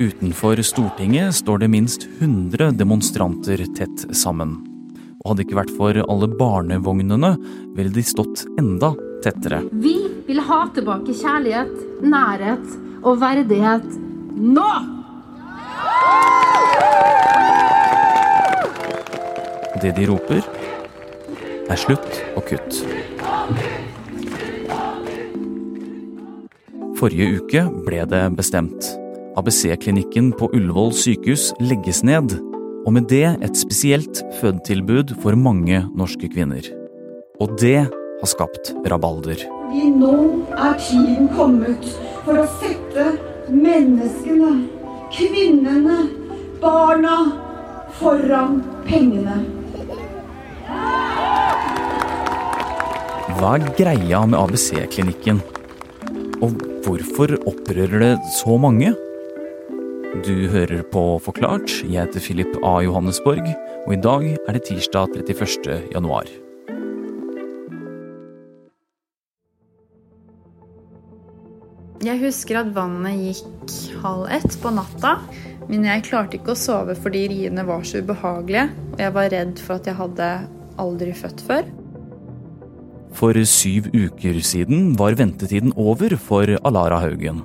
Utenfor Stortinget står det minst 100 demonstranter tett sammen. Og hadde det ikke vært for alle barnevognene, ville de stått enda tettere. Vi vil ha tilbake kjærlighet, nærhet og verdighet nå! Det de roper, er slutt og kutt. Forrige uke ble det bestemt. ABC-klinikken på Ullevål sykehus legges ned, og med det et spesielt fødetilbud for mange norske kvinner. Og det har skapt rabalder. Vi nå er tiden kommet for å sette menneskene, kvinnene, barna foran pengene. Hva er greia med ABC-klinikken? Og hvorfor opprører det så mange? Du hører på Forklart. Jeg heter Philip A. Johannesborg, og i dag er det tirsdag 31. januar. Jeg husker at vannet gikk halv ett på natta, men jeg klarte ikke å sove fordi riene var så ubehagelige, og jeg var redd for at jeg hadde aldri født før. For syv uker siden var ventetiden over for Alara Haugen.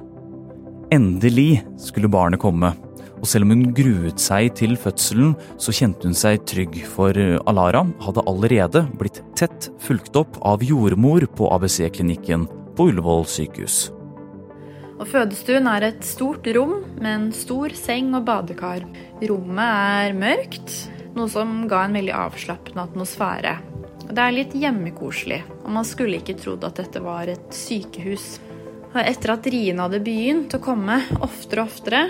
Endelig skulle barnet komme, og selv om hun gruet seg til fødselen, så kjente hun seg trygg, for Alara hadde allerede blitt tett fulgt opp av jordmor på ABC-klinikken på Ullevål sykehus. Og Fødestuen er et stort rom med en stor seng og badekar. Rommet er mørkt, noe som ga en veldig avslappende atmosfære. Det er litt hjemmekoselig, og man skulle ikke trodd at dette var et sykehus. Etter at riene hadde begynt å komme oftere og oftere,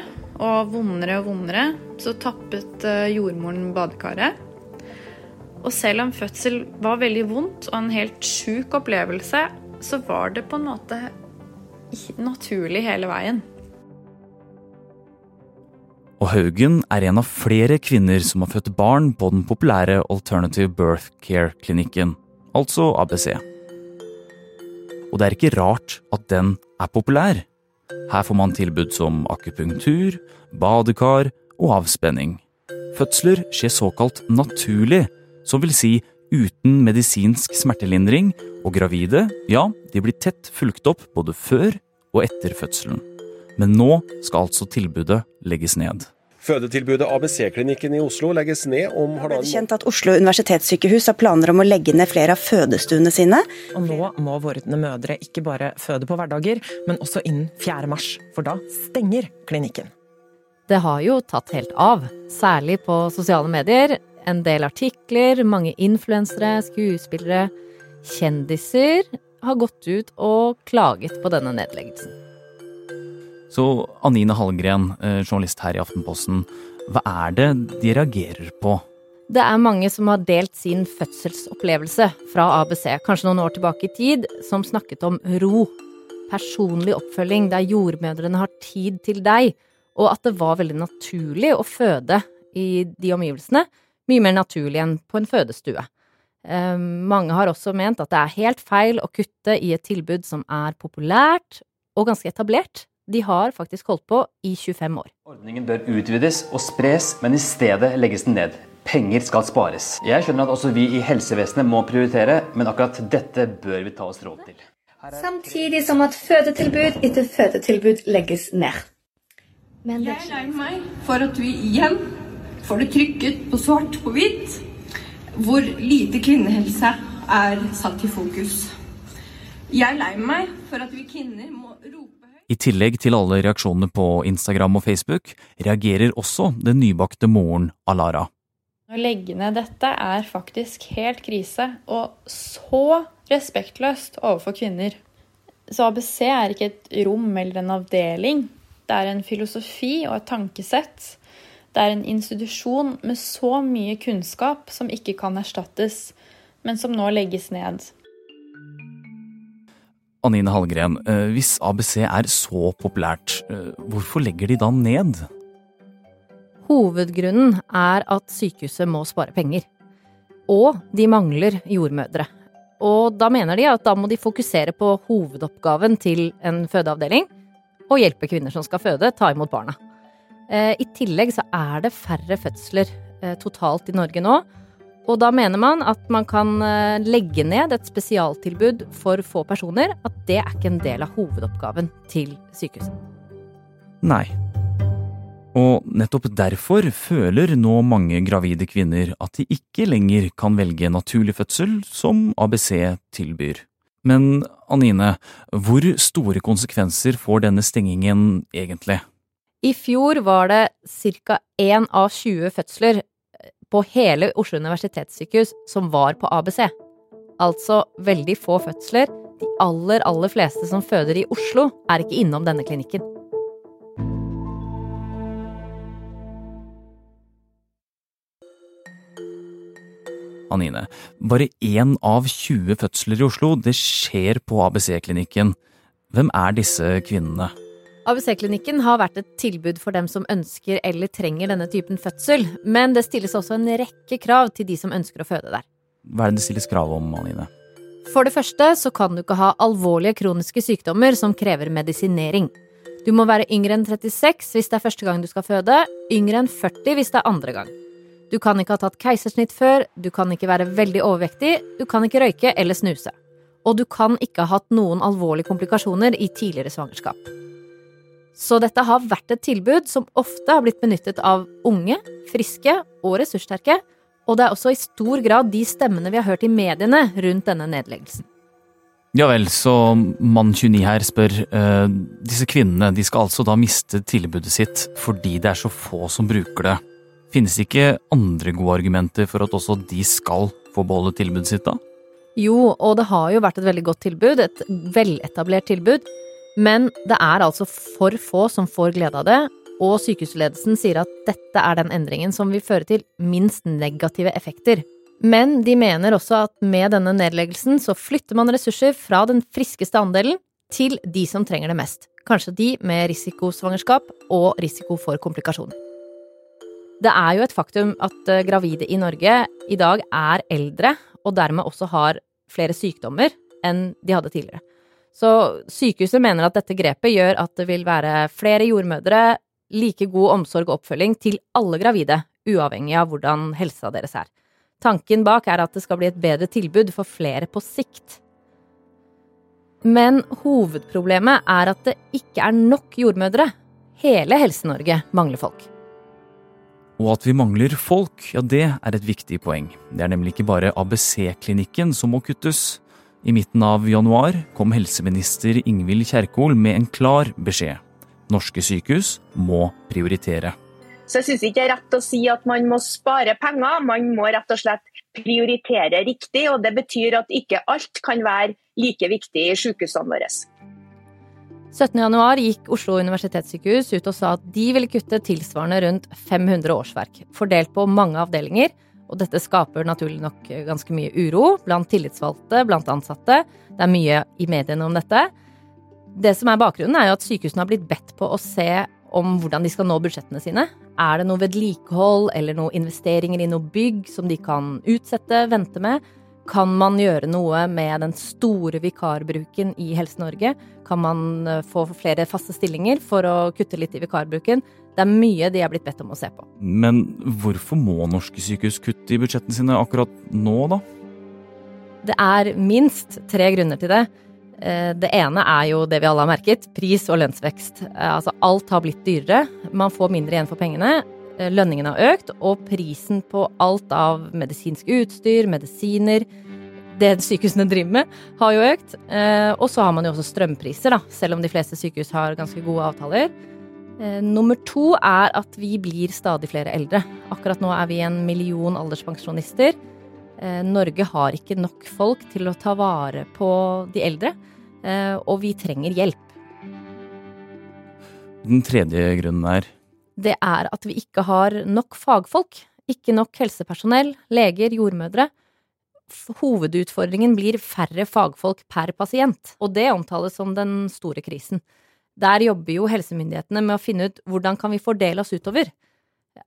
og vondere og vondere, så tappet eh, jordmoren badekaret. Og selv om fødsel var veldig vondt og en helt sjuk opplevelse, så var det på en måte naturlig hele veien. Og Haugen er en av flere kvinner som har født barn på den populære Alternative Birth Care-klinikken, altså ABC. Og det er ikke rart at den er populær. Her får man tilbud som akupunktur, badekar og avspenning. Fødsler skjer såkalt naturlig, som vil si uten medisinsk smertelindring, og gravide, ja, de blir tett fulgt opp både før og etter fødselen. Men nå skal altså tilbudet legges ned. Fødetilbudet ABC-klinikken i Oslo legges ned om halvannen Det er kjent at Oslo universitetssykehus har planer om å legge ned flere av fødestuene sine. Og nå må vordende mødre ikke bare føde på hverdager, men også innen 4. mars, for da stenger klinikken. Det har jo tatt helt av, særlig på sosiale medier. En del artikler, mange influensere, skuespillere, kjendiser har gått ut og klaget på denne nedleggelsen. Så Anine Hallgren, eh, journalist her i Aftenposten, hva er det de reagerer på? Det er mange som har delt sin fødselsopplevelse fra ABC, kanskje noen år tilbake i tid, som snakket om ro. Personlig oppfølging der jordmødrene har tid til deg, og at det var veldig naturlig å føde i de omgivelsene. Mye mer naturlig enn på en fødestue. Eh, mange har også ment at det er helt feil å kutte i et tilbud som er populært og ganske etablert. De har faktisk holdt på i 25 år. Ordningen bør utvides og spres, men i stedet legges den ned. Penger skal spares. Jeg skjønner at også vi i helsevesenet må prioritere, men akkurat dette bør vi ta oss råd til. Samtidig som at fødetilbud etter fødetilbud legges ned. Men jeg er lei meg for at vi igjen får det trykket på svart på hvitt, hvor lite kvinnehelse er satt i fokus. Jeg er lei meg for at vi kvinner må rope I tillegg til alle reaksjonene på Instagram og Facebook, reagerer også den nybakte moren Alara. Å legge ned dette er faktisk helt krise, og så respektløst overfor kvinner. Så ABC er ikke et rom eller en avdeling. Det er en filosofi og et tankesett. Det er en institusjon med så mye kunnskap som ikke kan erstattes, men som nå legges ned. Anine Hallgren, eh, hvis ABC er så populært, eh, hvorfor legger de da ned? Hovedgrunnen er at sykehuset må spare penger. Og de mangler jordmødre. Og da mener de at da må de fokusere på hovedoppgaven til en fødeavdeling og hjelpe kvinner som skal føde, ta imot barna. Eh, I tillegg så er det færre fødsler totalt i Norge nå. Og da mener man at man kan eh, legge ned et spesialtilbud for få personer. At det er ikke en del av hovedoppgaven til sykehuset. Nei. Og nettopp derfor føler nå mange gravide kvinner at de ikke lenger kan velge naturlig fødsel, som ABC tilbyr. Men Anine, hvor store konsekvenser får denne stengingen egentlig? I fjor var det ca. én av 20 fødsler på hele Oslo universitetssykehus som var på ABC. Altså veldig få fødsler. De aller, aller fleste som føder i Oslo, er ikke innom denne klinikken. Anine, bare én av 20 fødsler i Oslo, det skjer på ABC-klinikken. Hvem er disse kvinnene? ABC-klinikken har vært et tilbud for dem som ønsker eller trenger denne typen fødsel, men det stilles også en rekke krav til de som ønsker å føde der. Hva er det det stilles krav om, Aline? For det første så kan du ikke ha alvorlige kroniske sykdommer som krever medisinering. Du må være yngre enn 36 hvis det er første gang du skal føde, yngre enn 40 hvis det er andre gang. Du kan ikke ha tatt keisersnitt før, du kan ikke være veldig overvektig, du kan ikke røyke eller snuse. Og du kan ikke ha hatt noen alvorlige komplikasjoner i tidligere svangerskap. Så dette har vært et tilbud som ofte har blitt benyttet av unge, friske og ressurssterke, og det er også i stor grad de stemmene vi har hørt i mediene rundt denne nedleggelsen. Ja vel, så mann 29 her spør uh, disse kvinnene de skal altså da miste tilbudet sitt fordi det er så få som bruker det. Finnes det ikke andre gode argumenter for at også de skal få beholde tilbudet sitt da? Jo, og det har jo vært et veldig godt tilbud, et veletablert tilbud. Men det er altså for få som får glede av det, og sykehusledelsen sier at dette er den endringen som vil føre til minst negative effekter. Men de mener også at med denne nedleggelsen så flytter man ressurser fra den friskeste andelen til de som trenger det mest. Kanskje de med risikosvangerskap og risiko for komplikasjoner. Det er jo et faktum at eh, gravide i Norge i dag er eldre, og dermed også har flere sykdommer enn de hadde tidligere. Så sykehuset mener at dette grepet gjør at det vil være flere jordmødre, like god omsorg og oppfølging til alle gravide, uavhengig av hvordan helsa deres er. Tanken bak er at det skal bli et bedre tilbud for flere på sikt. Men hovedproblemet er at det ikke er nok jordmødre. Hele Helse-Norge mangler folk. Og at vi mangler folk, ja det er et viktig poeng. Det er nemlig ikke bare ABC-klinikken som må kuttes. I midten av januar kom helseminister Ingvild Kjerkol med en klar beskjed. Norske sykehus må prioritere. Så jeg syns ikke det er rett å si at man må spare penger, man må rett og slett prioritere riktig. og Det betyr at ikke alt kan være like viktig i sykehusene våre. 17.1 gikk Oslo universitetssykehus ut og sa at de ville kutte tilsvarende rundt 500 årsverk, fordelt på mange avdelinger, og dette skaper naturlig nok ganske mye uro blant tillitsvalgte, blant ansatte. Det er mye i mediene om dette. Det som er bakgrunnen, er jo at sykehusene har blitt bedt på å se om hvordan de skal nå budsjettene sine. Er det noe vedlikehold eller noe investeringer i noe bygg som de kan utsette, vente med? Kan man gjøre noe med den store vikarbruken i Helse-Norge? Kan man eh, få flere faste stillinger for å kutte litt i vikarbruken? Det er mye de er blitt bedt om å se på. Men hvorfor må norske sykehus kutte i budsjettene sine akkurat nå, da? Det er minst tre grunner til det. Eh, det ene er jo det vi alle har merket, pris og lønnsvekst. Eh, altså alt har blitt dyrere. Man får mindre igjen for pengene. Eh, lønningene har økt, og prisen på alt av medisinsk utstyr, medisiner, det sykehusene driver med, har jo økt. Og så har man jo også strømpriser, da, selv om de fleste sykehus har ganske gode avtaler. Eh, nummer to er at vi blir stadig flere eldre. Akkurat nå er vi en million alderspensjonister. Eh, Norge har ikke nok folk til å ta vare på de eldre, eh, og vi trenger hjelp. Den tredje grunnen er? Det er at vi ikke har nok fagfolk. Ikke nok helsepersonell, leger, jordmødre. Hovedutfordringen blir færre fagfolk per pasient, og det omtales som den store krisen. Der jobber jo helsemyndighetene med å finne ut hvordan kan vi fordele oss utover.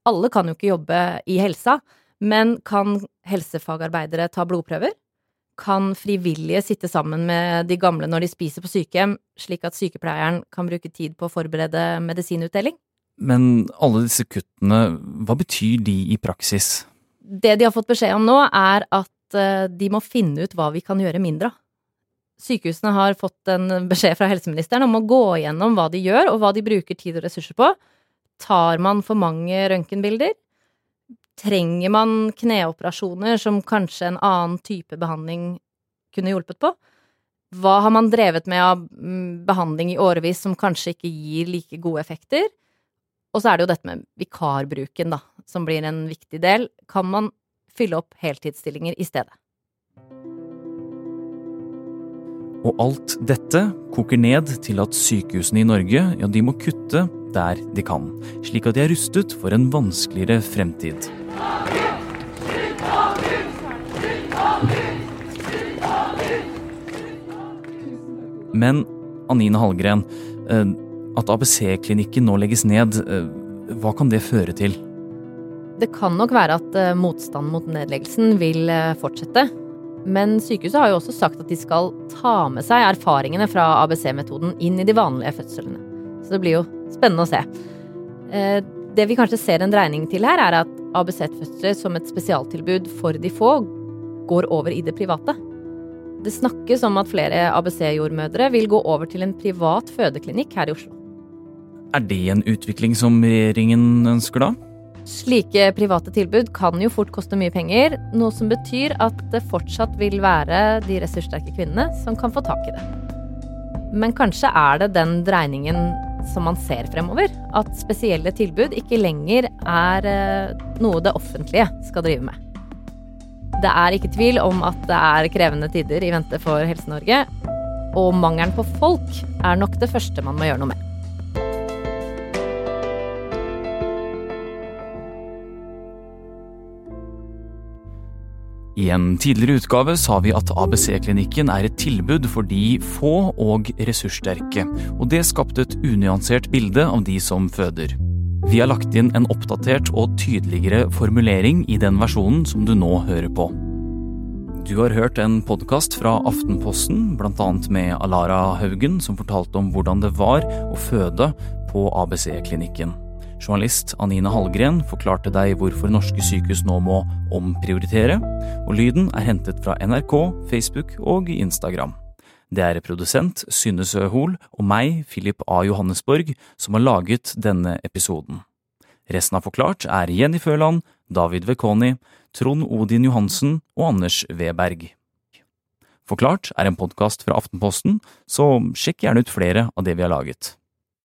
Alle kan jo ikke jobbe i helsa, men kan helsefagarbeidere ta blodprøver? Kan frivillige sitte sammen med de gamle når de spiser på sykehjem, slik at sykepleieren kan bruke tid på å forberede medisinutdeling? Men alle disse kuttene, hva betyr de i praksis? Det de har fått beskjed om nå, er at eh, de må finne ut hva vi kan gjøre mindre av. Sykehusene har fått en beskjed fra helseministeren om å gå igjennom hva de gjør, og hva de bruker tid og ressurser på. Tar man for mange røntgenbilder? Trenger man kneoperasjoner som kanskje en annen type behandling kunne hjulpet på? Hva har man drevet med av mm, behandling i årevis som kanskje ikke gir like gode effekter? Og så er det jo dette med vikarbruken, da, som blir en viktig del. Kan man fylle opp heltidsstillinger i stedet? Og alt dette koker ned til at sykehusene i Norge ja, de må kutte der de kan, slik at de er rustet for en vanskeligere fremtid. Men Anine Hallgren, eh, at ABC-klinikken nå legges ned, eh, hva kan det føre til? Det kan nok være at eh, motstanden mot nedleggelsen vil fortsette. Men sykehuset har jo også sagt at de skal ta med seg erfaringene fra ABC-metoden inn i de vanlige fødslene. Så det blir jo spennende å se. Eh, det vi kanskje ser en dreining til her, er at ABC-fødsler som et spesialtilbud for de få går over i det private. Det snakkes om at flere ABC-jordmødre vil gå over til en privat fødeklinikk her i Oslo. Er det en utvikling som regjeringen ønsker da? Slike private tilbud kan jo fort koste mye penger, noe som betyr at det fortsatt vil være de ressurssterke kvinnene som kan få tak i det. Men kanskje er det den dreiningen som man ser fremover? At spesielle tilbud ikke lenger er eh, noe det offentlige skal drive med. Det er ikke tvil om at det er krevende tider i vente for Helse-Norge. Og mangelen på folk er nok det første man må gjøre noe med. I en tidligere utgave sa vi at ABC-klinikken er et tilbud for de få og ressurssterke, og det skapte et unyansert bilde av de som føder. Vi har lagt inn en oppdatert og tydeligere formulering i den versjonen som du nå hører på. Du har hørt en podkast fra Aftenposten, bl.a. med Alara Haugen, som fortalte om hvordan det var å føde på ABC-klinikken. Journalist Anine Hallgren forklarte deg hvorfor norske sykehus nå må omprioritere, og lyden er hentet fra NRK, Facebook og Instagram. Det er produsent Synne Søhol og meg, Philip A. Johannesborg, som har laget denne episoden. Resten av Forklart er Jenny Føland, David Vekoni, Trond Odin Johansen og Anders Weberg. Forklart er en podkast fra Aftenposten, så sjekk gjerne ut flere av det vi har laget.